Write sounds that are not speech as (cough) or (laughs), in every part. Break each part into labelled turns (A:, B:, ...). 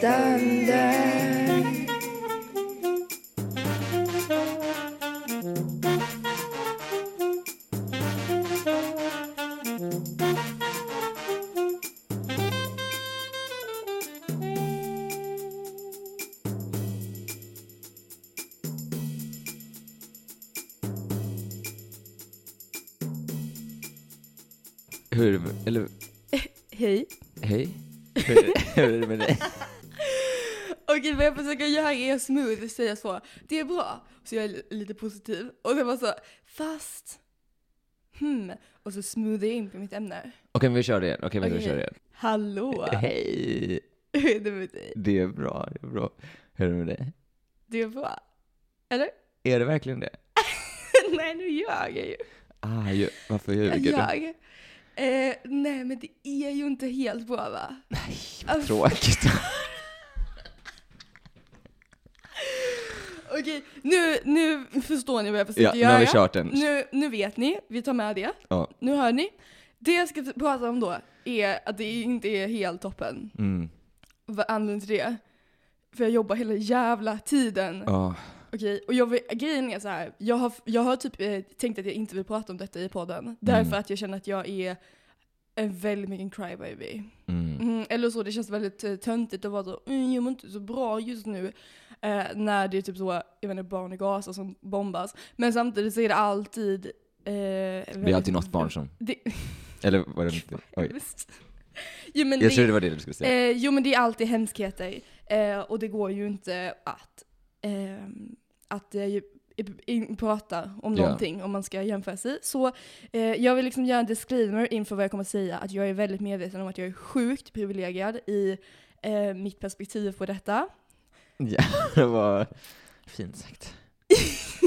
A: stand. Göra är smooth säga så. Det är bra. Så jag är lite positiv. Och sen bara så, fast, hmm. Och så smoothar jag in på mitt ämne.
B: Okej, men vi kör det igen. Okej, men vi
A: Okej.
B: kör det igen.
A: Hallå!
B: Hej!
A: Hur är det med dig?
B: Det är bra, det är bra. Hur är det med dig?
A: Det är bra. Eller?
B: Är det verkligen det? (laughs)
A: Nej, nu ljög jag ju.
B: Ah, ju, varför ljuger du?
A: Jag? Eh, nej, men det är ju inte helt bra va?
B: Nej,
A: Alltså,
B: tråkigt.
A: Okej, nu, nu förstår ni vad jag försöker
B: Ja, nu
A: göra.
B: har vi kört den.
A: Nu, nu vet ni, vi tar med det.
B: Ja.
A: Nu hör ni. Det jag ska prata om då är att det inte är helt toppen.
B: Mm.
A: Vad anledningen till det? För jag jobbar hela jävla tiden.
B: Ja.
A: Okej, och jag grejen är så här. Jag har, jag har typ eh, tänkt att jag inte vill prata om detta i podden. Därför att jag känner att jag är en väldigt mycket crybaby.
B: Mm.
A: Mm, eller så, det känns väldigt uh, töntigt att vara så, mm, jag mår inte så bra just nu. Eh, när det är typ så, jag vet inte, barn i Gaza som bombas. Men samtidigt så är det alltid... Eh,
B: Det är alltid något barn som...
A: Det,
B: Eller var det inte? (laughs) Oj.
A: Jo, men
B: Jag
A: det,
B: trodde det var det du skulle säga.
A: eh, jo men det är alltid hemskheter. Eh, och det går ju inte att, eh, att eh, prata om
B: Ja.
A: någonting om man ska jämföra sig. Så eh, jag vill liksom göra en disclaimer inför vad jag kommer att säga, att jag är väldigt medveten om att jag är sjukt privilegierad i eh, mitt perspektiv på detta. (laughs)
B: Ja, det var fint sagt. (laughs)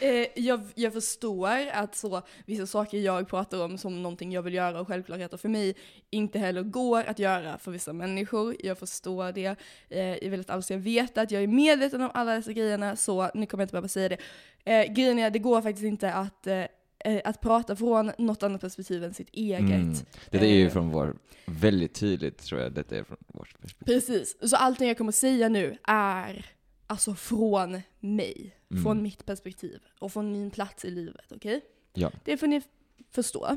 A: Eh, jag, jag förstår att så, vissa saker jag pratar om som någonting jag vill göra och självklarheter för mig inte heller går att göra för vissa människor. Jag förstår det. Eh, jag vill att alla ska veta att jag är medveten om alla dessa grejerna, så nu kommer jag inte behöva säga det. Eh, grejen är att det går faktiskt inte att, eh, eh, att prata från något annat perspektiv än sitt eget.
B: Mm. Det är ju
A: Eh.
B: från vår, väldigt tydligt tror jag, detta är från vårt perspektiv.
A: Precis. Så allting jag kommer säga nu är alltså från mig.
B: Mm.
A: Från mitt perspektiv. Och från min plats i livet, okej?
B: Ja.
A: Det får ni förstå.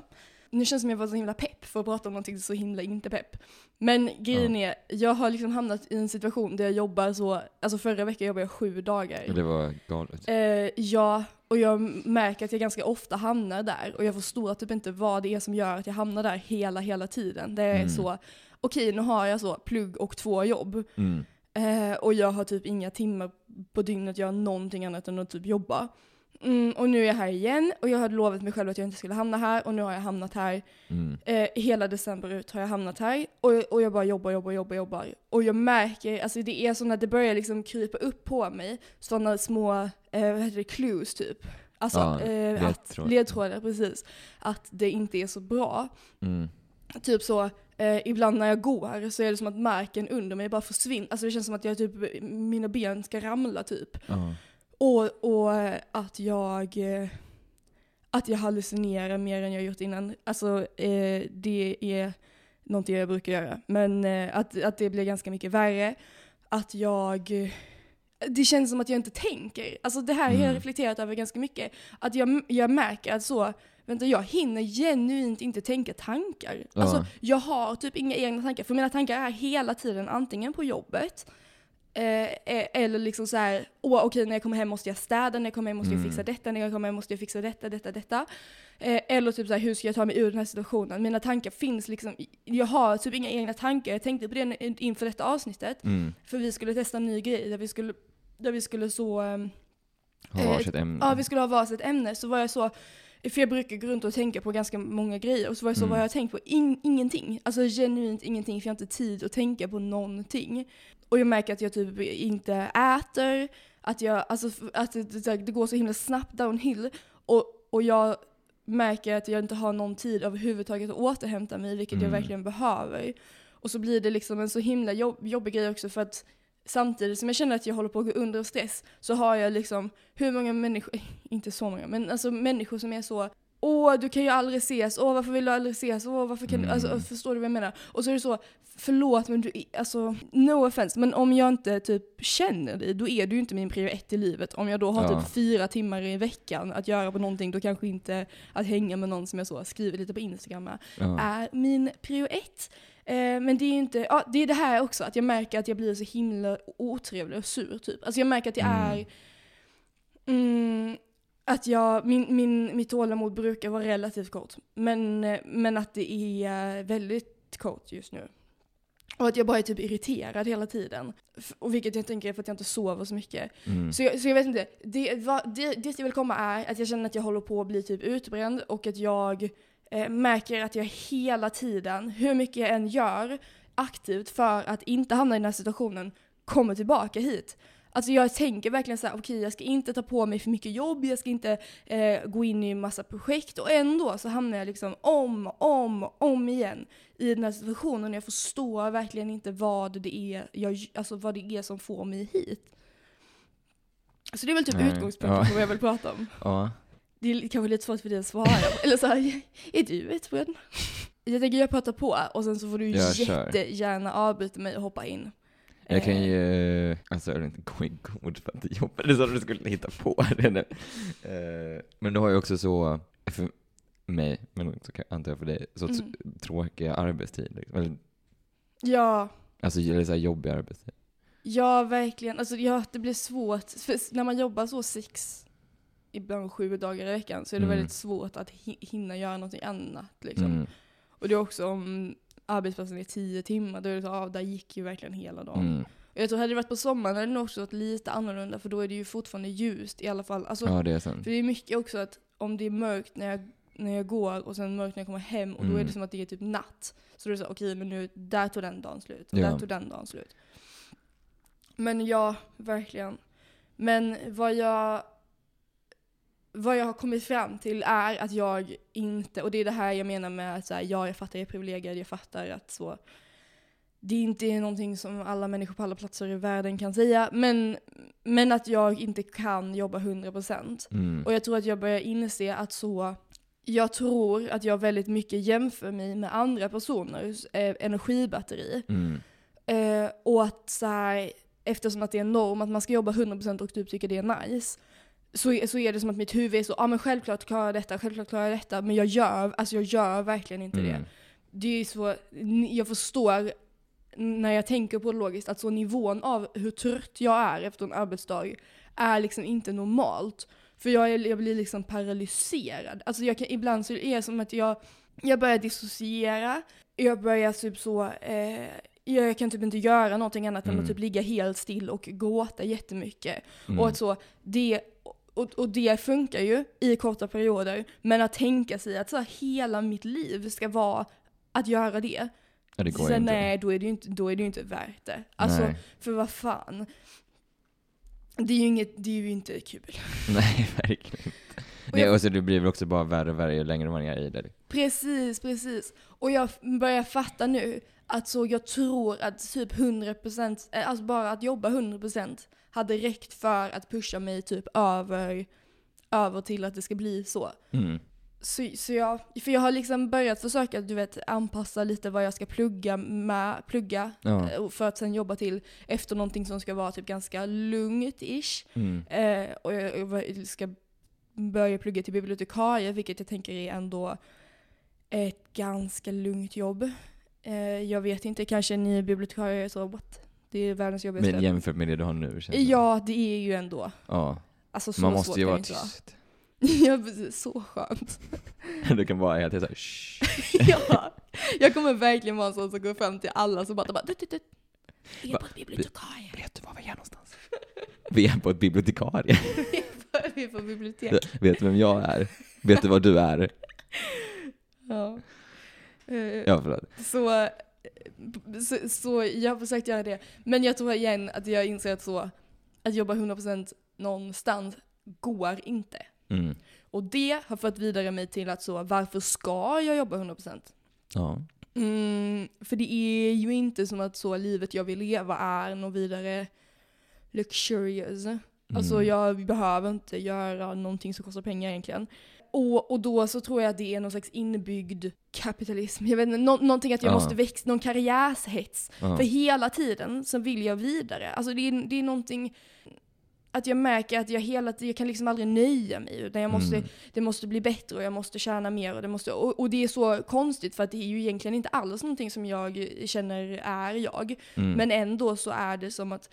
A: Nu känns det som jag var så himla pepp för att prata om någonting så himla inte pepp. Men grejen är, jag har liksom hamnat i en situation där jag jobbar så, alltså förra veckan jobbade jag sju dagar.
B: Det var galet.
A: Eh, ja, och jag märker att jag ganska ofta hamnar där och jag förstår typ inte vad det är som gör att jag hamnar där hela, hela tiden. Det är
B: Mm.
A: så, okej nu har jag så plugg och två jobb
B: Mm.
A: eh, och jag har typ inga timmar på dygnet att göra någonting annat än att typ jobba. Mm, och nu är jag här igen och jag hade lovat mig själv att jag inte skulle hamna här och nu har jag hamnat här.
B: Mm.
A: Eh, hela december ut har jag hamnat här och, och jag bara jobbar, jobbar, jobbar, jobbar. Och jag märker, alltså det är som att det börjar liksom krypa upp på mig, sådana små, eh, vad heter det, clues typ. Alltså,
B: Ja,
A: eh, att,
B: ledtrådar.
A: ledtrådar, precis. Att det inte är så bra.
B: Mm.
A: Typ så, eh, ibland när jag går så är det som att marken under mig bara försvinner. Alltså det känns som att jag typ, mina ben ska ramla typ.
B: Ja.
A: Och, och att jag eh, att jag hallucinerar mer än jag gjort innan. Alltså eh, det är någonting jag brukar göra. Men eh, att, att det blir ganska mycket värre. Att jag eh, det känns som att jag inte tänker. Alltså det här har jag
B: Mm.
A: reflekterat över ganska mycket. Att jag, jag märker att så, vänta jag hinner genuint inte tänka tankar.
B: Ja.
A: Alltså jag har typ inga egna tankar. För mina tankar är hela tiden antingen på jobbet, Eh, eh, eller liksom så här, åh okej när jag kommer hem måste jag städa, när jag kommer hem måste jag
B: Mm.
A: fixa detta, när jag kommer hem måste jag fixa detta, detta, detta. Eh, eller typ så här, hur ska jag ta mig ur den här situationen? Mina tankar finns liksom, jag har typ inga egna tankar. Jag tänkte på det inför detta avsnittet.
B: Mm.
A: För vi skulle testa en ny grej där vi skulle, där vi skulle så, ehm,
B: Ha
A: Eh,
B: varsitt ämne.
A: ja vi skulle ha varsitt ämne. Så var jag så, för jag brukar gå runt och tänka på ganska många grejer. Och så var jag så,
B: Mm.
A: vad har jag tänkt på? In, ingenting. Alltså genuint ingenting, för jag har inte tid att tänka på någonting. Och jag märker att jag typ inte äter, att, jag, alltså, att det, det, går så himla snabbt downhill. Och, och jag märker att jag inte har någon tid överhuvudtaget att återhämta mig, vilket jag
B: Mm.
A: verkligen behöver. Och så blir det liksom en så himla jobb, jobbig grej också för att samtidigt som jag känner att jag håller på att gå under av stress så har jag liksom hur många människor, (laughs) inte så många, men alltså människor som är så åh du kan ju aldrig ses, åh varför vill du aldrig ses, åh varför kan du, alltså
B: Mm.
A: förstår du vad jag menar? Och så är det så, förlåt men du, alltså no offense, men om jag inte typ känner dig, då är du ju inte min prio ett i livet. Om jag då har
B: Ja.
A: typ fyra timmar i veckan att göra på någonting, då kanske inte att hänga med någon som jag så skriver lite på Instagram med,
B: Ja.
A: är min prio ett. Eh, men det är ju inte, ja det är det här också, att jag märker att jag blir så himla otrevlig och sur typ. Alltså jag märker att jag
B: Mm.
A: är, mm, att jag, min, min, mitt tålamod brukar vara relativt kort. Men, eh, men att det är väldigt kort just nu. Och att jag bara är typ irriterad hela tiden. Och vilket jag tänker är för att jag inte sover så mycket.
B: Mm.
A: Så jag, så jag vet inte, det, vad, det, det jag vill komma är att jag känner att jag håller på att bli typ utbränd och att jag eh, märker att jag hela tiden, hur mycket jag än gör aktivt för att inte hamna i den här situationen, kommer tillbaka hit. Alltså jag tänker verkligen så här: okej jag ska inte ta på mig för mycket jobb, jag ska inte eh, gå in i massa projekt och ändå så hamnar jag liksom om, om, om igen i den här situationen och jag förstår verkligen inte vad det är, jag, alltså vad det är som får mig hit. Så det är väl typ
B: Nej,
A: utgångspunkten
B: ja.
A: för vad jag vill prata om.
B: Ja.
A: Det är kanske lite svårt för dig att svara på. Eller så här, är du utbränd? Jag tänker jag pratar på och sen så får du
B: Ja,
A: jättegärna avbryta mig och hoppa in.
B: Jag kan
A: Eh,
B: ju, alltså jag vill inte gå i god för att du jobbade så att du skulle hitta på (laughs) det nu. Eh, Men du har ju också så, för mig, men också antar jag för dig, så
A: Mm.
B: tråkiga arbetstider. Liksom.
A: Ja,
B: Alltså eller så här jobbiga arbetstider.
A: ja verkligen. Alltså ja, det blir svårt. För när man jobbar så sex, ibland sju dagar i veckan så är det
B: Mm.
A: väldigt svårt att hi- hinna göra någonting annat. Liksom.
B: Mm.
A: Och det är också om arbetsplatsen är tio timmar, då är det så, ja, där gick ju verkligen hela dagen.
B: Mm.
A: Och jag tror hade det varit på sommaren hade det nog också varit lite annorlunda för då är det ju fortfarande ljust i alla fall. Alltså,
B: Ja, det är sant.
A: För det är mycket också att om det är mörkt när jag, när jag går och sen mörkt när jag kommer hem och då är
B: Mm.
A: det som att det är typ natt. Så då är det så, okej men nu, där tog den dagen slut och
B: Ja.
A: där tog den dagen slut. Men ja, verkligen. Men vad jag, vad jag har kommit fram till är att jag inte, och det är det här jag menar med att så här, ja jag fattar jag är privilegierad, jag fattar att så det inte är någonting som alla människor på alla platser i världen kan säga, men, men att jag inte kan jobba 100%.
B: Mm.
A: Och jag tror att jag börjar inse att så, jag tror att jag väldigt mycket jämför mig med andra personers eh, energibatteri.
B: Mm.
A: Eh, och att så här, eftersom att det är en norm att man ska jobba 100% och typ tycker det är nice, så, så är det som att mitt huvud är så, ja ah, men självklart klarar jag detta, självklart klarar jag detta, men jag gör, alltså jag gör verkligen inte det.
B: Mm.
A: Det är så, jag förstår när jag tänker på det logiskt att så nivån av hur trött jag är efter en arbetsdag är liksom inte normalt. För jag, är, jag blir liksom paralyserad. Alltså jag kan, ibland så är det som att jag, jag börjar dissociera, jag börjar typ så, eh, jag kan typ inte göra någonting annat än
B: Mm.
A: att typ ligga helt still och gråta jättemycket.
B: Mm.
A: Och att så, det, och, och det funkar ju i korta perioder, men att tänka sig att så här, hela mitt liv ska vara att göra det,
B: ja, det går
A: Sen,
B: inte.
A: nej, då är det ju inte, då är det inte värt det. Alltså,
B: Nej.
A: för vad fan. Det är ju, inget, det är ju inte kul. (laughs)
B: Nej, verkligen inte.
A: Och
B: Nej, och så det blir väl också bara värre och värre ju längre man är i det.
A: Precis, precis. Och jag börjar fatta nu att så jag tror att typ 100%, eh, alltså bara att jobba 100% hade räckt för att pusha mig typ över, över till att det ska bli så.
B: Mm.
A: Så, så jag, för jag har liksom börjat försöka, du vet, anpassa lite vad jag ska plugga med, plugga
B: Ja.
A: eh, för att sen jobba till efter någonting som ska vara typ ganska lugnt-ish.
B: Mm.
A: Eh, och jag, jag ska börja plugga till bibliotekarie, vilket jag tänker är ändå ett ganska lugnt jobb. Eh, jag vet inte, kanske ni bibliotekarier är så, what? Det är världens jobbigaste.
B: Men jämfört med det du har nu känns.
A: Ja, det är ju ändå.
B: ja.
A: Alltså så
B: Man
A: svårt
B: måste ju
A: kan
B: vara
A: vara.
B: tyst. (laughs)
A: ja, precis. Så skönt. (laughs)
B: Du kan bara hela tiden såhär (laughs)
A: ja, jag kommer verkligen vara en sån som går fram till alla som bara, bara "Tut, tut, tut. Vi är på ett bibliotekarie.
B: Vet du var vi är någonstans? Vi är på ett bibliotekarie.
A: Vi är på bibliotek.
B: Vet du vem jag är? Vet du vad du är?
A: Ja. Eh,
B: Ja, förlåt.
A: Så, så, så jag har försökt göra det. Men jag tror igen att jag inser att så, att jobba 100% någonstans går inte.
B: Mm.
A: Och det har fått vidare mig till att så, varför ska jag jobba 100%?
B: Ja.
A: Mm, för det är ju inte som att så livet jag vill leva är något vidare luxurious. Alltså
B: Mm.
A: jag behöver inte göra någonting som kostar pengar egentligen. Och, och då så tror jag att det är någon slags inbyggd kapitalism. Jag vet inte, nå, någonting att jag
B: Ja.
A: måste växa, någon karriärshets.
B: Ja.
A: För hela tiden så vill jag vidare. Alltså det är, det är någonting, att jag märker att jag hela tiden, jag kan liksom aldrig nöja mig. Utan jag måste,
B: Mm.
A: det måste bli bättre och jag måste tjäna mer. Och det, måste, och, och det är så konstigt för att det är ju egentligen inte alls någonting som jag känner är jag.
B: Mm.
A: Men ändå så är det som att,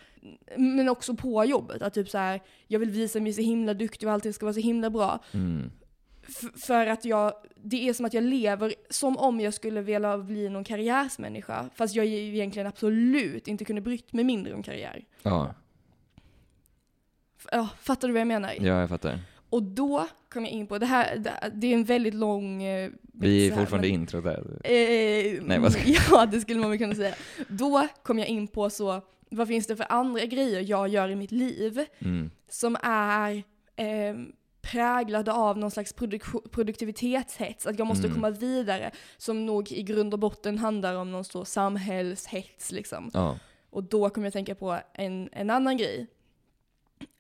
A: men också på jobbet, att typ så här, jag vill visa mig så himla duktig och allting ska vara så himla bra.
B: Mm.
A: För att jag, det är som att jag lever som om jag skulle vilja bli någon karriärsmänniska. Fast jag egentligen absolut inte kunde brytt mig mindre om karriär.
B: Ja,
A: Ja, fattar du vad jag menar?
B: ja, jag fattar.
A: Och då kom jag in på, det här, det, är en väldigt lång... Eh,
B: Vi är
A: här,
B: fortfarande
A: men-
B: intro där.
A: Eh,
B: Nej, vad ska- (laughs)
A: Ja, det skulle man väl kunna säga. Då kom jag in på så, vad finns det för andra grejer jag gör i mitt liv
B: Mm.
A: som är eh, präglade av någon slags produk- produktivitetshets, att jag måste
B: Mm.
A: komma vidare, som nog i grund och botten handlar om någon stor samhällshets liksom.
B: Ja.
A: Och då kommer jag tänka på en, en annan grej.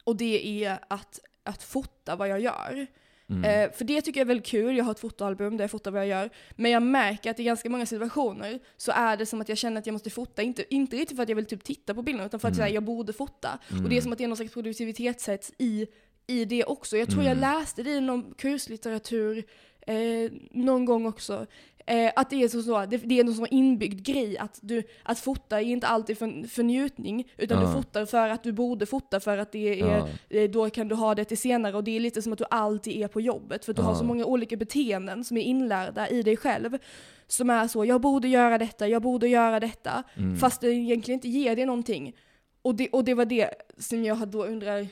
A: Och det är att, att fota vad jag gör.
B: Mm.
A: Eh, för det tycker jag är väldigt kul, jag har ett fotoalbum där jag fotar vad jag gör. Men jag märker att i ganska många situationer så är det som att jag känner att jag måste fota, inte, inte riktigt för att jag vill typ titta på bilderna, utan för att
B: Mm.
A: säga jag borde fota.
B: Mm.
A: Och det är som att det är någon slags produktivitetshets i, i det också. Jag tror
B: Mm.
A: jag läste det i någon kurslitteratur eh, någon gång också. Eh, att det är så, så det, det är någon sån inbyggd grej att, du, att fota är inte alltid för, för njutning, utan
B: Ja.
A: du fotar för att du borde fota för att det är
B: Ja.
A: Eh, då kan du ha det till senare och det är lite som att du alltid är på jobbet för du
B: Ja.
A: har så många olika beteenden som är inlärda i dig själv. Som är så, jag borde göra detta, jag borde göra detta,
B: Mm.
A: fast det egentligen inte ger dig någonting. Och det, och det var det som jag då undrar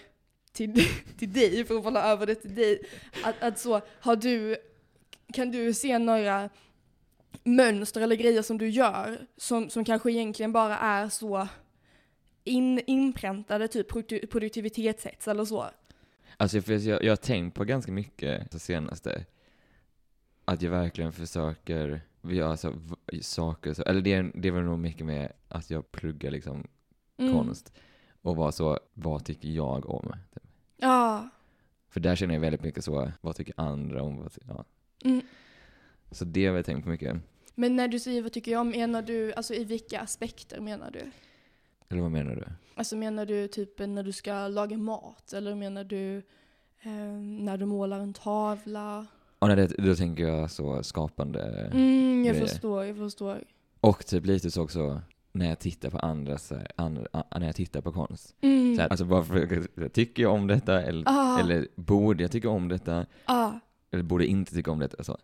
A: till, (laughs) till dig, för att bolla över det till dig, att, att så, har du, kan du se några mönster eller grejer som du gör som, som kanske egentligen bara är så in, inpräntade typ produkti- produktivitetshets eller så?
B: Alltså för jag, jag har tänkt på ganska mycket det senaste. Att jag verkligen försöker göra v- saker, så, eller det, är- det väl nog mycket med att jag pluggar liksom
A: Mm.
B: konst. Och vara så, vad tycker jag om? Typ.
A: Ja.
B: För där känner jag väldigt mycket så, vad tycker andra om? Vad, ja.
A: Mm.
B: Så det har jag tänkt på mycket.
A: Men när du säger vad tycker jag, menar du, alltså i vilka aspekter menar du?
B: Eller vad menar du?
A: Alltså menar du typ när du ska laga mat? Eller menar du eh, när du målar en tavla?
B: Ja, nej, det, då tänker jag så skapande.
A: Mm, jag
B: grejer.
A: förstår, jag förstår.
B: Och typ lite så också när jag tittar på andra, så här, andra när jag tittar på konst.
A: Mm.
B: Så här, alltså varför, tycker jag om detta? Eller,
A: Ah.
B: eller borde jag tycka om detta?
A: ah.
B: Eller borde jag inte tycka om detta? Så.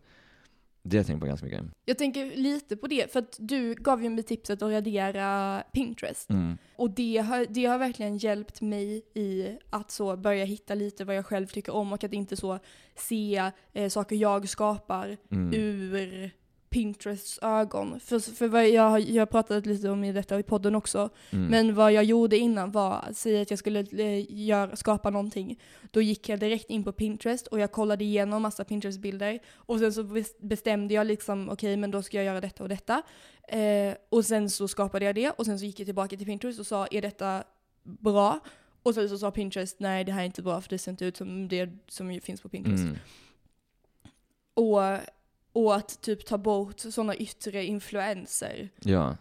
B: Det har jag tänkt på ganska mycket.
A: Jag tänker lite på det, för att du gav ju mig tipset att radera Pinterest.
B: Mm.
A: Och det har, det har verkligen hjälpt mig i att så börja hitta lite vad jag själv tycker om och att inte så se eh, saker jag skapar
B: Mm.
A: ur Pinterests ögon. För, för vad jag, har- jag har pratat lite om i detta i podden också.
B: Mm.
A: Men vad jag gjorde innan var att säga att jag skulle eh, göra, skapa någonting. Då gick jag direkt in på Pinterest och jag kollade igenom massa Pinterest-bilder. Och sen så bes- bestämde jag liksom, okej men då ska jag göra detta och detta. Eh, och sen så skapade jag det och sen så gick jag tillbaka till Pinterest och sa, är detta bra? Och sen så sa Pinterest, nej det här är inte bra för det ser inte ut som det som finns på Pinterest.
B: Mm.
A: Och, och att typ ta bort sådana yttre influenser.
B: Ja.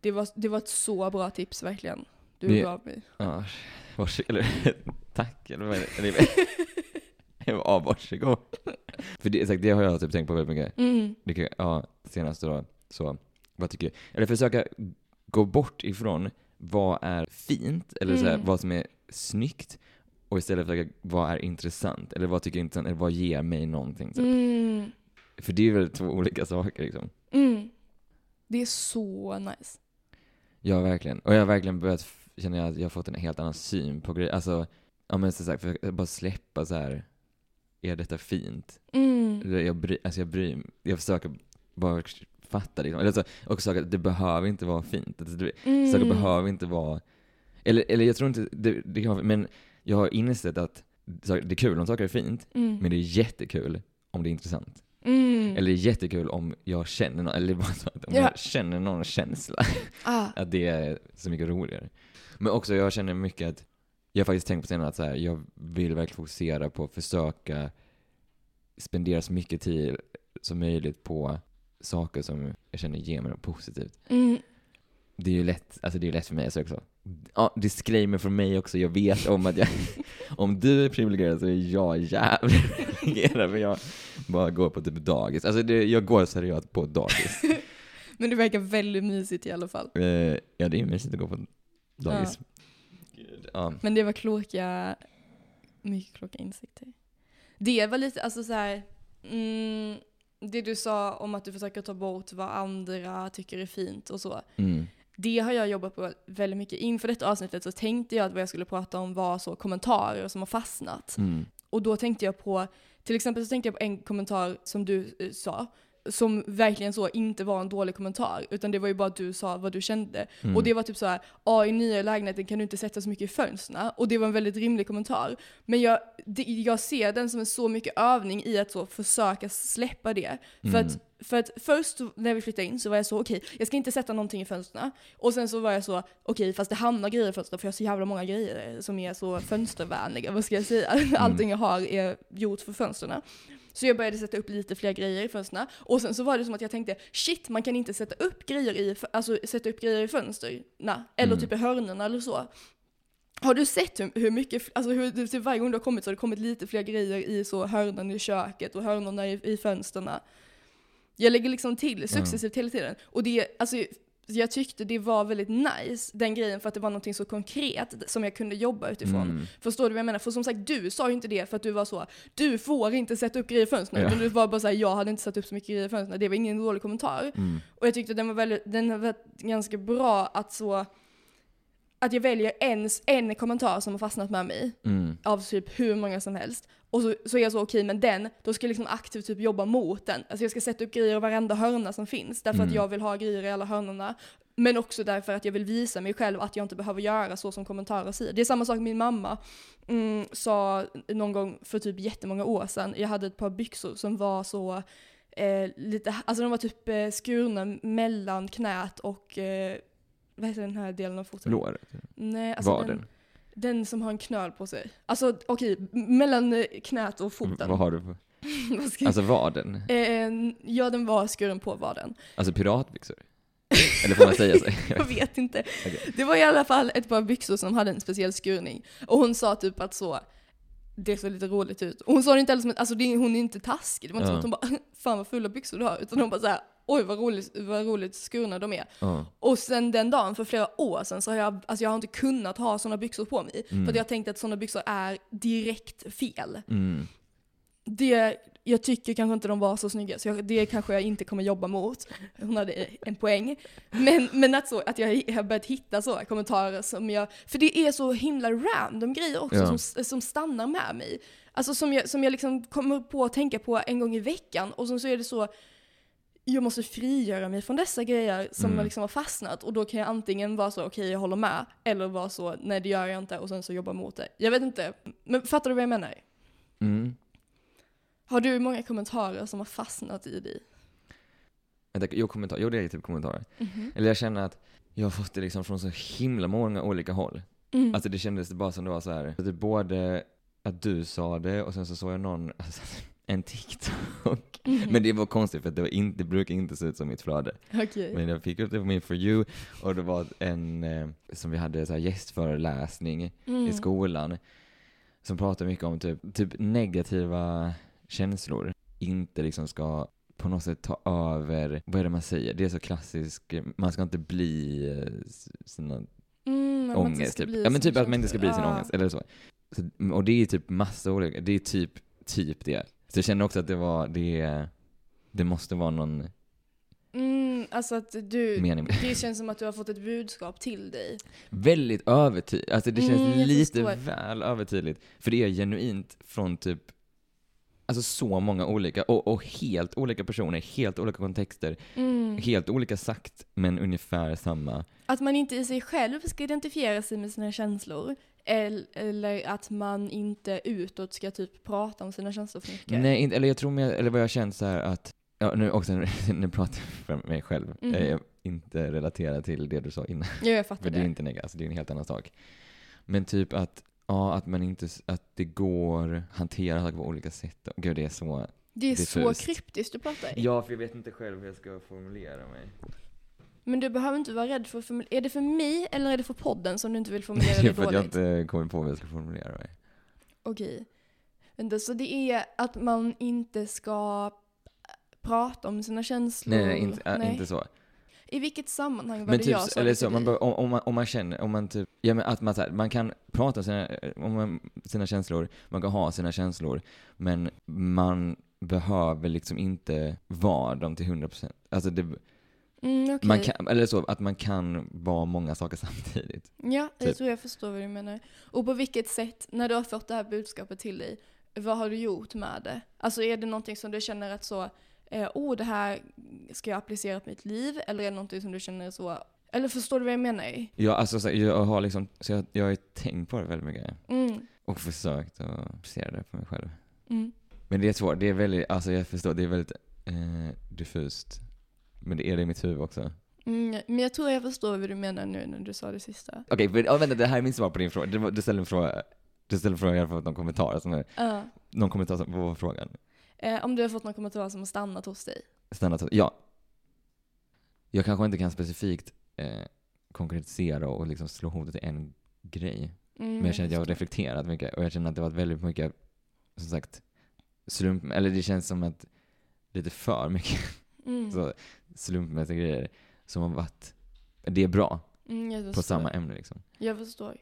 A: Det var, det var ett så bra tips verkligen. Du
B: Det-
A: gav mig.
B: ja. Vars, eller, (laughs) tack, eller? Eller, (laughs) ja, varsågod. För det, exakt, det har jag typ tänkt på väldigt mycket.
A: Mm.
B: Det ja, senaste då, så, vad tycker du? Eller försöka gå bort ifrån vad är fint, eller så här,
A: Mm.
B: vad som är snyggt, och istället försöka, vad är intressant? Eller vad tycker jag är intressant? Eller vad ger mig någonting? Typ.
A: Mm.
B: För det är väl två olika saker liksom.
A: Mm. Det är så nice.
B: Ja, verkligen. Och jag har verkligen börjat känna att jag har fått en helt annan syn på grejer. Alltså, ja men som sagt, för bara släppa så här. är detta fint?
A: Mm.
B: Jag, bry, alltså jag bryr mig. Jag försöker bara fatta liksom. Eller så, och försöka, det behöver inte vara fint. Alltså, det,
A: Mm.
B: saker behöver inte vara, eller, eller jag tror inte, det, det kan, men jag har insett att det är kul om saker är fint,
A: Mm.
B: men det är jättekul om det är intressant.
A: Mm.
B: Eller jättekul om jag känner någon, eller bara så att om
A: Ja.
B: jag känner någon känsla. (laughs)
A: ah.
B: att det är så mycket roligare. Men också, jag känner mycket att, jag har faktiskt tänkt på senare att så här, jag vill verkligen fokusera på att försöka spendera så mycket tid som möjligt på saker som jag känner ger mig något positivt.
A: Mm.
B: Det är ju lätt, alltså det är lätt för mig också. Ja, disclaimer från mig också, jag vet om att jag, (laughs) om du är privilegierad så är jag jävligt (laughs) privilegierad för jag bara går på typ dagis. Alltså det, jag går seriöst på dagis. (laughs)
A: Men det verkar väldigt mysigt i alla fall.
B: Eh, ja, det är mysigt att gå på dagis. Ja.
A: Men det var kloka, mycket kloka insikter. Det var lite, alltså så här, mm, det du sa om att du försöker ta bort vad andra tycker är fint och så.
B: Mm.
A: Det har jag jobbat på väldigt mycket. Inför detta avsnittet så tänkte jag att vad jag skulle prata om var så kommentarer som har fastnat.
B: Mm.
A: Och då tänkte jag på, till exempel så tänkte jag på en kommentar som du eh, sa, som verkligen så inte var en dålig kommentar, utan det var ju bara att du sa vad du kände.
B: Mm.
A: Och det var typ så här, ja i nya lägenheten kan du inte sätta så mycket i fönstren. Och det var en väldigt rimlig kommentar. Men jag, det, jag ser den som en så mycket övning i att så försöka släppa det. För,
B: Mm.
A: att, för att först när vi flyttade in så var jag så, okej, jag ska inte sätta någonting i fönstren. Och sen så var jag så, okej, fast det hamnar grejer i fönstren för jag har så jävla många grejer som är så fönstervänliga, vad ska jag säga? (laughs) Allting jag har är gjort för fönstren. Så jag började sätta upp lite fler grejer i fönstren. Och sen så var det som att jag tänkte, shit, man kan inte sätta upp grejer i, alltså, sätta upp grejer i fönstren. Eller
B: Mm.
A: typ i hörnorna eller så. Har du sett hur, hur mycket, alltså hur, typ varje gång du har kommit så har det kommit lite fler grejer i så hörnan i köket och hörnorna i, i fönstren. Jag lägger liksom till successivt hela tiden. Och det, alltså, jag tyckte det var väldigt nice, den grejen, för att det var något så konkret som jag kunde jobba utifrån.
B: Mm.
A: Förstår du vad jag menar? För som sagt, du sa ju inte det för att du var så, du får inte sätta upp grejer i fönstren.
B: Ja.
A: Utan du var bara såhär, jag hade inte satt upp så mycket grejer i fönstren. Det var ingen dålig kommentar.
B: Mm.
A: Och jag tyckte den var väldigt, den var ganska bra att så, att jag väljer en, en kommentar som har fastnat med mig
B: Mm.
A: av typ hur många som helst. Och så, så är jag så okej, men den, då ska jag liksom aktivt typ jobba mot den. Alltså jag ska sätta upp grejer i varenda hörna som finns, därför att
B: Mm.
A: jag vill ha grejer i alla hörnorna. Men också därför att jag vill visa mig själv att jag inte behöver göra så som kommentarer säger. Det är samma sak min mamma mm, sa någon gång för typ jättemånga år sedan. Jag hade ett par byxor som var så eh, lite, alltså de var typ eh, skurna mellan knät och eh, vad heter den här delen av foten?
B: Låret?
A: Nej, alltså
B: Vaden?
A: Den, den som har en knöl på sig. Alltså okej, mellan knät och foten.
B: Vad har du (laughs)
A: ska-
B: Alltså vaden?
A: Eh, ja, den var skuren på vaden.
B: Alltså piratbyxor? Eller får man säga så? (laughs)
A: Jag vet inte.
B: Okej.
A: Det var i alla fall ett par byxor som hade en speciell skurning. Och hon sa typ att så, det såg lite roligt ut. Och hon sa det inte heller som att, alltså det, hon är inte taskig. Det var inte
B: Ja.
A: som att hon bara, (laughs) fan vad fulla byxor du har. Utan hon bara såhär, oj vad roligt, vad roligt skurna de är.
B: Ja.
A: Och sen den dagen, för flera år sedan, så har jag, alltså jag har inte kunnat ha sådana byxor på mig. För att jag har tänkt att sådana byxor är direkt fel.
B: Mm.
A: Det, jag tycker kanske inte de var så snygga, så jag, det kanske jag inte kommer jobba mot. Hon hade en poäng. Men, men att, så, att jag har börjat hitta så kommentarer som jag, för det är så himla random grejer också
B: Ja.
A: som, som stannar med mig. Alltså som jag, som jag liksom kommer på att tänka på en gång i veckan och sen så är det så, jag måste frigöra mig från dessa grejer som
B: Mm.
A: liksom har fastnat och då kan jag antingen vara så okej jag håller med eller vara så nej det gör jag inte och sen så jobba mot det. Jag vet inte, men fattar du vad jag menar?
B: Mm.
A: Har du många kommentarer som har fastnat i dig?
B: Vänta, jo, kommentar. jo, det är typ kommentarer.
A: Mhm.
B: Eller jag känner att jag har fått det liksom från så himla många olika håll.
A: Mm.
B: Alltså det kändes bara som det var så här. Att det både att du sa det och sen så såg jag någon, (laughs) alltså, en TikTok.
A: Mhm.
B: Men det var konstigt för att det, var inte, det brukar inte se ut som mitt flöde.
A: Okej.
B: Men jag fick upp det på min For You och det var en, eh, som vi hade så här gästföreläsning
A: Mm.
B: i skolan. Som pratade mycket om typ, typ negativa känslor inte liksom ska på något sätt ta över, vad är det man säger? Det är så klassiskt, man ska inte bli eh, s- sina
A: Mm,
B: ångest typ. Ja men typ att man inte ska bli sin
A: känslor.
B: ångest, eller så. så. Och det är typ massa olika, det är typ, typ det. Så jag känner också att det var, det, det måste vara någon
A: Mm, alltså att du,
B: mening
A: det känns som att du har fått ett budskap till dig.
B: Väldigt övertydligt, alltså det känns
A: Mm,
B: lite
A: förstår.
B: väl övertydligt. För det är genuint från typ, alltså så många olika, och, och helt olika personer, helt olika kontexter,
A: Mm.
B: helt olika sagt, men ungefär samma.
A: Att man inte i sig själv ska identifiera sig med sina känslor. el- Eller att man inte utåt ska typ prata om sina känslor för mycket.
B: Nej, inte, eller jag tror mer, eller vad jag känt så här att, ja nu också, (laughs) nu pratar jag för mig själv,
A: Mhm.
B: jag är inte relaterad till det du sa innan.
A: Ja, jag fattar (laughs)
B: För det är
A: det.
B: inte negativt, alltså det är en helt annan sak. Men typ att, ja, att man inte, att det går att hantera saker på olika sätt. Gud, det är så,
A: Det är så
B: diffust.
A: kryptiskt du pratar.
B: Ja, för jag vet inte själv hur jag ska formulera mig.
A: Men du behöver inte vara rädd för att formulera. Är det för mig eller är det för podden som du inte vill (laughs) formulera
B: Det är
A: det
B: för att jag
A: dåligt?
B: inte kommer på hur jag ska formulera mig.
A: Okej. Vänta, så det är att man inte ska prata om sina känslor?
B: Nej, nej, inte, äh, inte så.
A: I vilket sammanhang var
B: Men
A: det
B: typ,
A: jag sa
B: eller
A: det
B: så, man, om, om, man, om man känner, om man typ, ja men att man, så här, man kan prata om sina, om man, sina känslor, man kan ha sina känslor, men man behöver liksom inte vara dem till 100%. Alltså det,
A: Mm, okej.
B: man kan, eller så, att man kan vara många saker (laughs) samtidigt.
A: Ja, jag
B: Typ.
A: tror jag förstår vad du menar. Och på vilket sätt, när du har fått det här budskapet till dig, vad har du gjort med det? Alltså är det någonting som du känner att så, eh, oh det här ska jag applicera på mitt liv? Eller är det någonting som du känner så, eller förstår du vad jag menar?
B: Jag, alltså, så, jag har liksom, så jag, jag har ju tänkt på det väldigt mycket.
A: Mm,
B: Och försökt att applicera det på mig själv.
A: mm.
B: Men det är svårt, det är väldigt, alltså jag förstår, det är väldigt eh, diffust. Men det är det i mitt huvud också.
A: Mm, men jag tror jag förstår vad du menar nu när du sa det sista.
B: Okej, men oh, vänta, det här är min svar på din fråga. Du, du ställde en fråga, du ställde en fråga, jag har fått någon kommentar som är,
A: Ja.
B: någon kommentar som, vad var frågan?
A: Eh, om du har fått någon kommentar som har stannat hos dig.
B: Stanna så, ja. Jag kanske inte kan specifikt eh, konkretisera och liksom slå hotet till en grej.
A: Mm,
B: Men jag känner att jag har reflekterat mycket och jag känner att det har varit väldigt mycket, som sagt, slump, eller det känns som att lite för mycket
A: Mm.
B: så slumpmässiga grejer som har varit, det är bra
A: Mm,
B: på samma ämne liksom.
A: Jag förstår.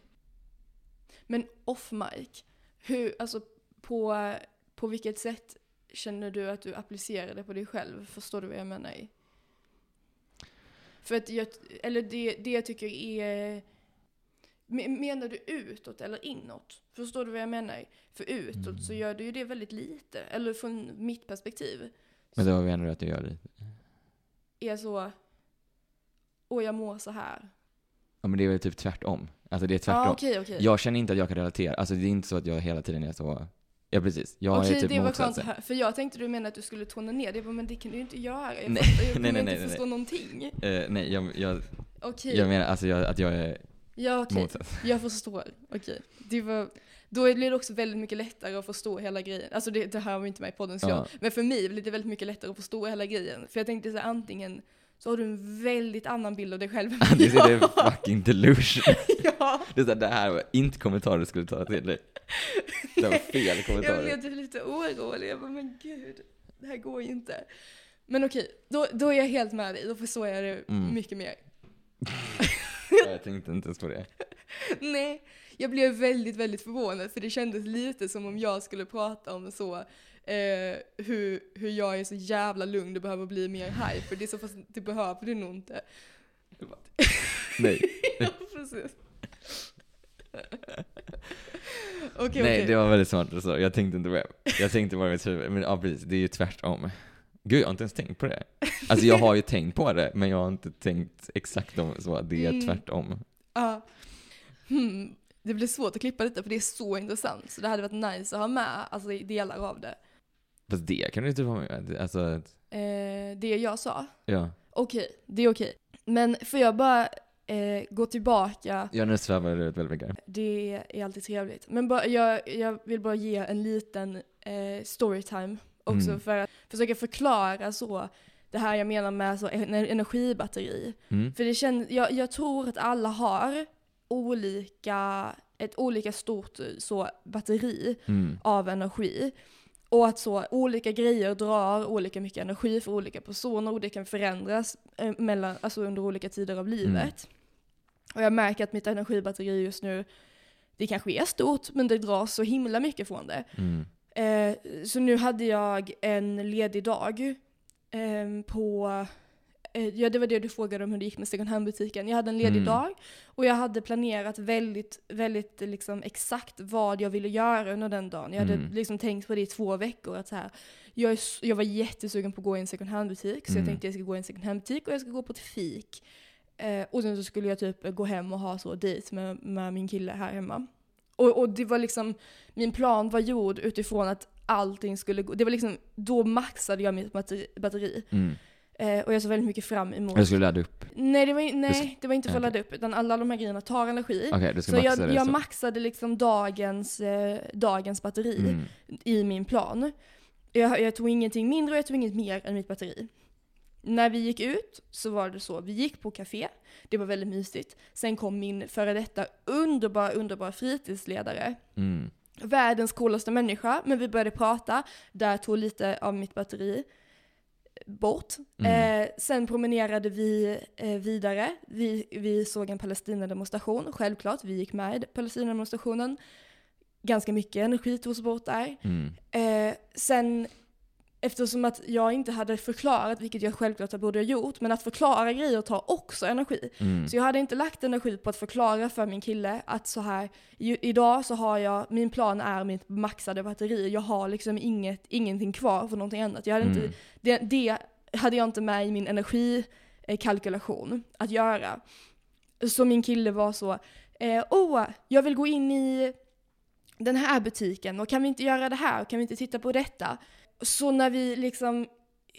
A: Men off mic, hur, alltså på, på vilket sätt känner du att du applicerar det på dig själv? Förstår du vad jag menar? För att jag, eller det, det jag tycker är, men- menar du utåt eller inåt? Förstår du vad jag menar? För utåt så gör du ju det väldigt lite, eller från mitt perspektiv.
B: Men då menar du att du gör det?
A: Är så, åh jag mår så här.
B: Ja men det är väl typ tvärtom. Alltså det är tvärtom.
A: okej, okej.
B: Jag känner inte att jag kan relatera, alltså det är inte så att jag hela tiden är så, ja precis. Jag
A: Okej,
B: är typ
A: det var
B: motsatsen.
A: höra. För jag tänkte du menade att du skulle tona ner det. Men det kan du ju inte göra. Jag
B: Nej,
A: fattar, jag (laughs) kommer
B: nej, nej,
A: inte
B: nej,
A: förstå någonting.
B: Eh, nej, jag, jag,
A: Okej,
B: jag menar alltså jag, att jag är
A: ja okej.
B: motsats. (laughs)
A: Jag förstår. Okej. Det var, då blir det också väldigt mycket lättare att förstå hela grejen. Alltså det, det här var inte med i podden så
B: Ja.
A: jag, men för mig blir det väldigt mycket lättare att förstå hela grejen. För jag tänkte så här, antingen så har du en väldigt annan bild av dig själv än (laughs)
B: Det är fucking delusion.
A: Ja,
B: Det, är så här, det här var inte kommentarer du skulle ta till dig. Det var fel
A: jag
B: kommentarer.
A: blev typ lite orolig. Jag bara, men gud, det här går ju inte. Men okej, då, då är jag helt med dig. Då förstår jag det
B: Mm.
A: mycket mer. (laughs)
B: Jag tänkte inte ens på det.
A: Nej, jag blev väldigt, väldigt förvånad för det kändes lite som om jag skulle prata om så eh, hur, hur jag är så jävla lugn, du behöver bli mer hype. Det är så fast det behöver du nog inte.
B: Nej. (laughs)
A: ja, precis. (laughs) Okej,
B: Nej,
A: okej.
B: det var väldigt smart du sa. Jag tänkte inte på det. Jag tänkte bara i mitt huvud. Men ja, precis. Det är ju tvärtom. Gud, jag har inte ens tänkt på det. Alltså jag har ju tänkt på det, men jag har inte tänkt exakt om så. Det är
A: Mm.
B: tvärtom.
A: Ja. Hmm. Det blir svårt att klippa detta för det är så intressant. Så det hade varit nice att ha med alltså, delar av det.
B: Fast det kan du inte vara med Alltså,
A: Eh, det jag sa.
B: ja.
A: Okej, det är okej. Men får jag bara eh, gå tillbaka
B: Jag nu svävar ut väldigt mycket.
A: Det är alltid trevligt. Men bara, jag, jag vill bara ge en liten eh, storytime också
B: Mm.
A: för att försöka förklara så det här jag menar med så en energibatteri.
B: Mm.
A: För det känns, jag, jag tror att alla har olika, ett olika stort så batteri
B: Mm.
A: av energi. Och att så olika grejer drar olika mycket energi för olika personer och det kan förändras eh, mellan, alltså under olika tider av livet. Och jag märker att mitt energibatteri just nu, det kanske är stort, men det drar så himla mycket från det.
B: Mm.
A: Eh, så nu hade jag en ledig dag eh, på, ja det var det du frågade om hur det gick med second hand-butiken. Jag hade en ledig
B: Mm.
A: dag och jag hade planerat väldigt, väldigt liksom exakt vad jag ville göra under den dagen. Jag hade
B: Mm.
A: liksom tänkt på det i två veckor. Att så här, jag, jag var jättesugen på att gå i en second hand-butik, så jag
B: Mm.
A: tänkte jag ska gå i en second hand-butik och jag ska gå på ett fik. Eh, och sen så skulle jag typ gå hem och ha så dejt med, med min kille här hemma. Och, och det var liksom, min plan var gjord utifrån att allting skulle gå, det var liksom, då maxade jag mitt batteri.
B: Mm.
A: Eh, och jag såg väldigt mycket fram emot.
B: Jag skulle ladda upp.
A: Nej, det var, nej, det var inte för att ladda upp, utan alla de här grejerna tar energi.
B: Ska
A: så jag, jag
B: så.
A: maxade liksom dagens, eh, dagens batteri
B: Mm.
A: i min plan. Jag, jag tog ingenting mindre och jag tog inget mer än mitt batteri. När vi gick ut så var det så, vi gick på café, det var väldigt mysigt. Sen kom min före detta underbara, underbara fritidsledare.
B: Mm.
A: Världens coolaste människa, men vi började prata, där tog lite av mitt batteri bort.
B: Mm.
A: Eh, sen promenerade vi eh, vidare, vi, vi såg en Palestina-demonstration, självklart, vi gick med i Palestina-demonstrationen. Ganska mycket energi togs bort där.
B: Mm.
A: Eh, sen, eftersom att jag inte hade förklarat, vilket jag självklart borde ha gjort, men att förklara grejer tar också energi.
B: Mm.
A: Så jag hade inte lagt energi på att förklara för min kille att så här, idag så har jag, min plan är mitt maxade batteri, jag har liksom inget, ingenting kvar för någonting annat. Jag hade inte,
B: Mm.
A: det, det hade jag inte med i min energikalkylation att göra. Så min kille var så, eh, åh, jag vill gå in i den här butiken och kan vi inte göra det här? Kan vi inte titta på detta? Så när vi liksom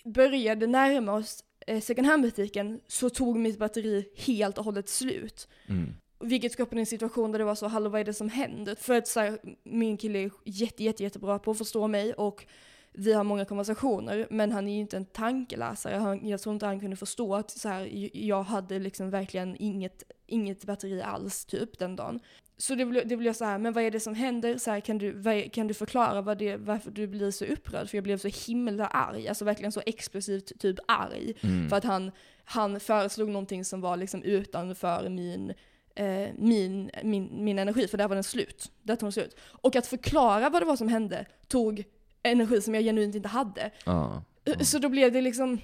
A: började närma oss eh, second hand-butiken så tog mitt batteri helt och hållet slut.
B: Mm.
A: Vilket skapade en situation där det var så, hallå vad är det som händer? För att så här, min kille är jätte, jätte, jättebra på att förstå mig och vi har många konversationer, men han är ju inte en tankeläsare. Han, jag tror inte han kunde förstå att så här, jag hade liksom verkligen inget, inget batteri alls typ den dagen. Så det blev, det blev så här, men vad är det som händer? Så här, kan, du, vad kan du förklara vad det, varför du blir så upprörd? För jag blev så himla arg, alltså verkligen så explosivt typ arg.
B: Mm.
A: För att han, han föreslog någonting som var liksom utanför min, eh, min, min, min energi, för där var den slut. Där tog den slut. Och att förklara vad det var som hände tog energi som jag genuint inte hade.
B: Ja. Ja.
A: Så då blev det liksom,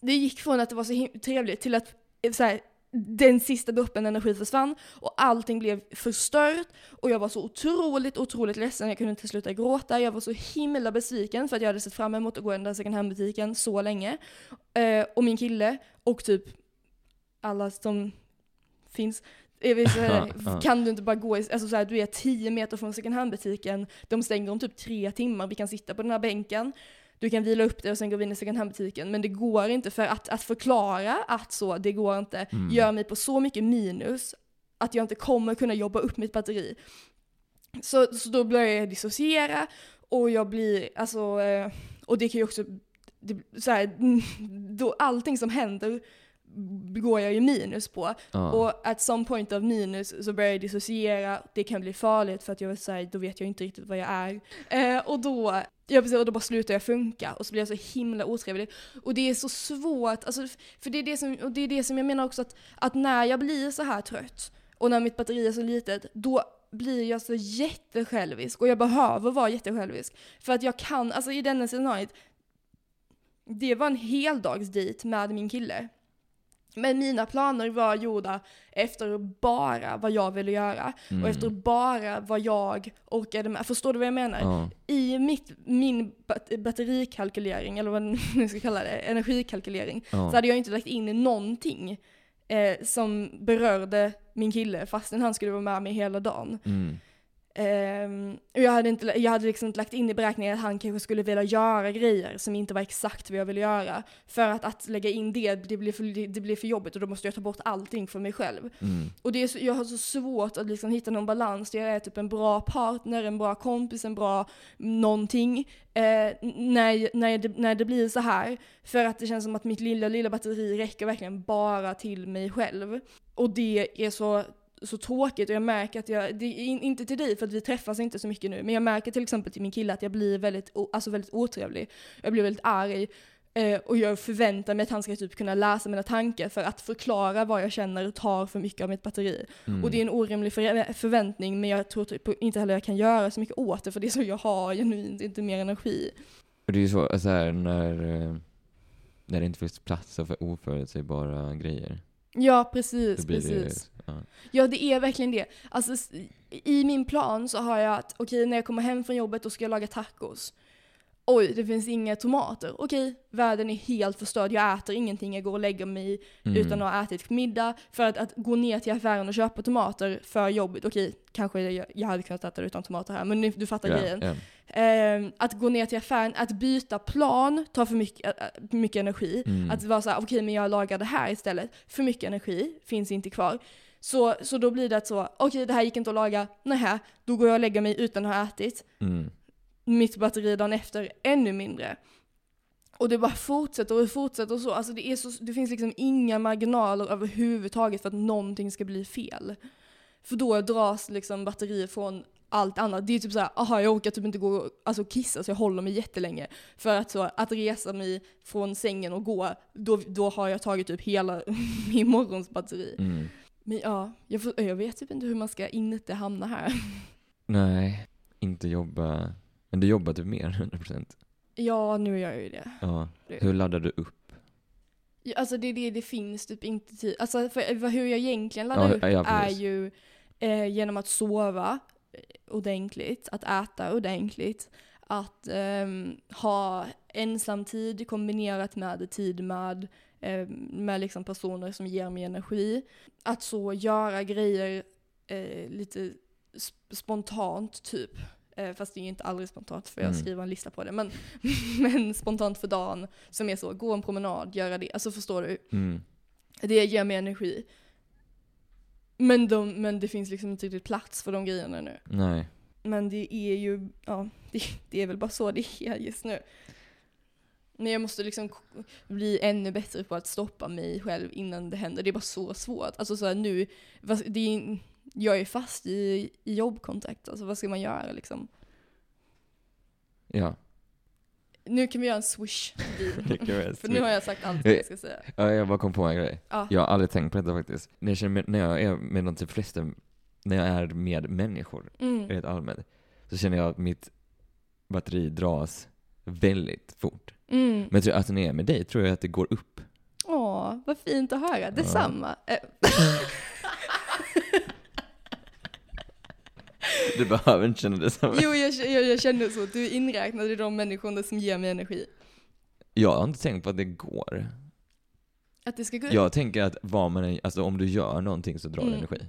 A: det gick från att det var så trevligt till att eh, så här, den sista droppen energi försvann och allting blev förstört och jag var så otroligt, otroligt ledsen. Jag kunde inte sluta gråta. Jag var så himla besviken för att jag hade sett fram emot att gå i den där second hand-butiken så länge. Eh, och min kille och typ alla som finns säga, (laughs) kan du inte bara gå, i, alltså så här, du är 10 meter från second hand-butiken, de stänger om typ tre timmar, vi kan sitta på den här bänken, du kan vila upp dig och sen gå in i second hand-butiken, men det går inte för att, att förklara att så, det går inte,
B: Mm.
A: gör mig på så mycket minus att jag inte kommer kunna jobba upp mitt batteri. Så, så då börjar jag dissociera och jag blir, alltså, eh, och det kan ju också, det, så här, (laughs) då allting som händer går jag ju minus på.
B: Ja.
A: Och at some point of minus så börjar jag dissociera, det kan bli farligt för att jag vill säga, då vet jag inte riktigt vad jag är. Eh, och då, ja precis, och då bara slutar jag funka och så blir jag så himla otrevlig. Och det är så svårt, alltså, för det är det som, och det är det som jag menar också att, att när jag blir så här trött och när mitt batteri är så litet, då blir jag så jättesjälvisk och jag behöver vara jättesjälvisk. För att jag kan, alltså i denna scenariot, det var en heldagsdejt med min kille. Men mina planer var gjorda efter bara vad jag ville göra.
B: Mm.
A: Och efter bara vad jag orkade med. Förstår du vad jag menar?
B: Ja.
A: I mitt, min bat- batterikalkylering, eller vad man nu ska kalla det, energikalkylering,
B: Ja.
A: så hade jag inte lagt in någonting eh, som berörde min kille fastän han skulle vara med mig hela dagen.
B: Mm.
A: Ehm, och jag hade, inte, jag hade liksom inte lagt in i beräkningen att han kanske skulle vilja göra grejer som inte var exakt vad jag ville göra. För att, att lägga in det, det blir, för, det blir för jobbigt och då måste jag ta bort allting för mig själv.
B: Mm.
A: Och det är så, jag har så svårt att liksom hitta någon balans där jag är typ en bra partner, en bra kompis, en bra någonting. Eh, när, när, det, när det blir så här. För att det känns som att mitt lilla, lilla batteri räcker verkligen bara till mig själv. Och det är så så tråkigt och jag märker att jag, det är in- inte till dig för att vi träffas inte så mycket nu, men jag märker till exempel till min kille att jag blir väldigt, alltså väldigt otrevlig. Jag blir väldigt arg. Eh, och jag förväntar mig att han ska typ kunna läsa mina tankar för att förklara vad jag känner tar för mycket av mitt batteri.
B: Mm.
A: Och det är en orimlig för- förväntning men jag tror typ inte heller jag kan göra så mycket åt det för det är så jag har genuint inte mer energi.
B: Och det är ju så, alltså här, när, eh, när det inte finns plats för oförutsägbara grejer.
A: Ja precis, precis.
B: det, ja.
A: Ja det är verkligen det. Alltså i min plan så har jag att okej när jag kommer hem från jobbet då ska jag laga tacos. Oj, det finns inga tomater. Okej, världen är helt förstörd. Jag äter ingenting, jag går och lägger mig
B: Mm.
A: utan att ha ätit middag. För att, att gå ner till affären och köpa tomater för jobbet, okej, kanske jag, jag hade kunnat äta det utan tomater här, men ni- du fattar
B: ja,
A: grejen.
B: Ja.
A: Ehm, att gå ner till affären, att byta plan tar för mycket, mycket energi.
B: Mm.
A: Att vara såhär, okej men jag lagar det här istället. För mycket energi finns inte kvar. Så, så då blir det att så, okej det här gick inte att laga, nähä, då går jag och lägger mig utan att ha ätit.
B: Mm.
A: mitt batteri dagen efter ännu mindre. Och det bara fortsätter och fortsätter och så. Alltså det, är så, det finns liksom inga marginaler överhuvudtaget för att någonting ska bli fel. För då dras liksom batteriet från allt annat. Det är typ såhär, aha jag orkar typ inte gå och alltså, kissa så jag håller mig jättelänge. För att, så, att resa mig från sängen och gå, då, då har jag tagit typ hela (laughs) min morgons batteri.
B: Mm.
A: Men ja, jag, får, jag vet typ inte hur man ska inte hamna här. (laughs)
B: Nej, inte jobba. Men du jobbar typ mer, 100%.
A: Ja, nu gör jag ju det.
B: Ja. Hur laddar du upp?
A: Ja, Alltså det det, det finns typ inte tid. Alltså för, hur jag egentligen laddar
B: Ja,
A: upp
B: ja,
A: är ju eh, genom att sova ordentligt, att äta ordentligt, att ehm, ha ensamtid kombinerat med tid med, eh, med liksom personer som ger mig energi. Att så göra grejer eh, lite sp- spontant typ. Eh, fast det är ju inte aldrig spontant för jag
B: Mm.
A: skriver en lista på det. Men, (laughs) men spontant för dagen som är så, gå en promenad, göra det. Alltså förstår du?
B: Mm.
A: Det ger mig energi. Men, de, men det finns liksom inte riktigt plats för de grejerna nu.
B: Nej.
A: Men det är ju, ja, (laughs) det, det är väl bara så det är just nu. Men jag måste liksom bli ännu bättre på att stoppa mig själv innan det händer. Det är bara så svårt. Alltså så här, nu, det är, jag är fast i, i jobbkontakt. Alltså vad ska man göra liksom?
B: Ja.
A: Nu kan vi göra en swish (laughs) För nu har jag sagt allt jag ska säga.
B: Ja, jag bara kom på en grej.
A: Ja.
B: Jag har aldrig tänkt på detta faktiskt. När jag, känner, när jag är med de typ flesta, när jag är med människor,
A: Mm.
B: rent allmänt, så känner jag att mitt batteri dras väldigt fort.
A: Mm.
B: Men jag tror att när jag är med dig tror jag att det går upp.
A: Åh, vad fint att höra. Detsamma. Eh, (laughs) (laughs)
B: Du behöver inte känna detsamma.
A: Jo, jag, jag, jag känner så. Du är inräknad i de människorna som ger mig energi.
B: Jag har inte tänkt på att det går.
A: Att det ska gå
B: Jag tänker att vad man än- alltså om du gör någonting så drar det
A: Mm.
B: energi.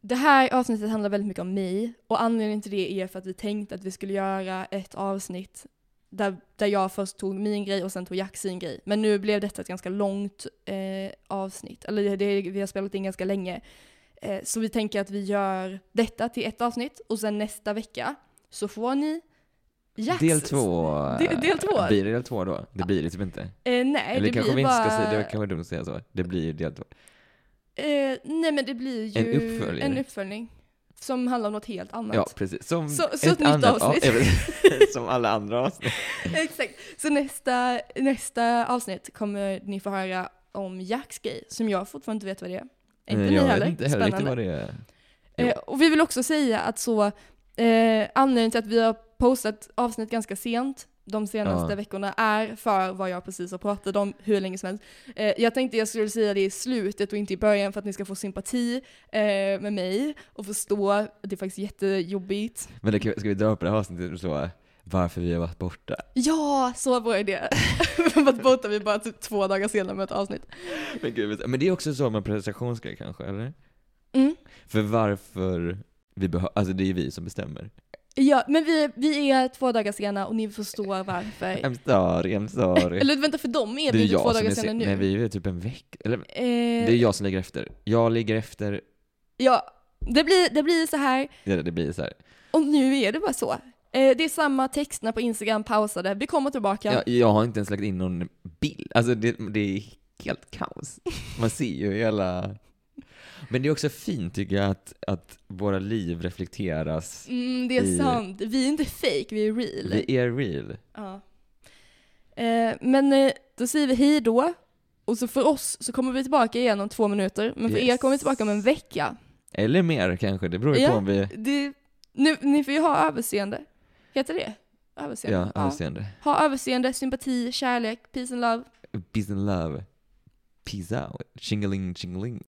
A: Det här avsnittet handlar väldigt mycket om mig och anledningen till det är för att vi tänkte att vi skulle göra ett avsnitt där, där jag först tog min grej och sen tog Jack sin grej. Men nu blev detta ett ganska långt eh, avsnitt, eller det, det, vi har spelat in ganska länge. Eh, så vi tänker att vi gör detta till ett avsnitt och sen nästa vecka så får ni Jacks.
B: Del två.
A: Del- del två.
B: Blir det del två då? Det blir det typ inte.
A: Eh, nej,
B: Eller
A: det
B: kanske
A: blir bara...
B: ska säga, det var kanske dumt att säga så. Det blir ju del två.
A: Eh, nej men det blir ju
B: En uppföljare.
A: en uppföljning. Som handlar om något helt annat.
B: Ja, precis. Som
A: Så- så ett nytt
B: annat
A: avsnitt.
B: av- ja, (laughs) (laughs) som alla andra avsnitt. (laughs)
A: Exakt. Så nästa, nästa avsnitt kommer ni få höra om Jacks grej, som jag fortfarande inte vet vad det är. Inte
B: Eh,
A: ni
B: jag
A: heller.
B: vet inte heller riktigt vad det är.
A: Eh, och vi vill också säga att så, eh, anledningen till att vi har postat avsnitt ganska sent de senaste
B: Ja.
A: veckorna är för vad jag precis har pratat om hur länge som helst. Eh, jag tänkte jag skulle säga det i slutet och inte i början för att ni ska få sympati eh, med mig och förstå att det är faktiskt jättejobbigt.
B: Men det, ska vi dra upp det här avsnittet så, varför vi har varit borta?
A: Ja, så bra idé! (laughs) Varit borta vi bara typ två dagar senare med ett avsnitt.
B: Men, gud, men det är också så med prestationsgrejer kanske, eller?
A: Mm.
B: För varför vi behöver, alltså det är ju vi som bestämmer.
A: Ja, men vi, vi är två dagar sena och ni förstår varför.
B: I'm sorry, I'm sorry.
A: Eller vänta, för dem är
B: det
A: vi
B: är
A: ju två dagar sena
B: sen,
A: nu.
B: nej vi är typ en vecka, eller
A: Eh,
B: det är jag som ligger efter. Jag ligger efter,
A: Ja, det blir, det blir så här.
B: ja, det blir så här.
A: Och nu är det bara så. Eh, det är samma texterna på Instagram pausade. Vi kommer tillbaka.
B: Jag, jag har inte ens lagt in någon bild, alltså det, det är helt kaos. Man ser ju hela... Men det är också fint tycker jag att, att våra liv reflekteras.
A: Mm, det är
B: i-
A: sant. Vi är inte fake, vi är real.
B: Vi är real.
A: Ja. Eh, men eh, då säger vi hej då. Och så för oss så kommer vi tillbaka igen om två minuter. Men för er
B: Yes.
A: kommer vi tillbaka om en vecka.
B: Eller mer kanske, det beror ju
A: Ja.
B: på om vi...
A: Det, nu, ni får ju ha överseende. Heter det? Överseende?
B: Ja, överseende.
A: Ha överseende, sympati, kärlek, peace and love.
B: Peace and love. Peace out. Chingeling, chingeling.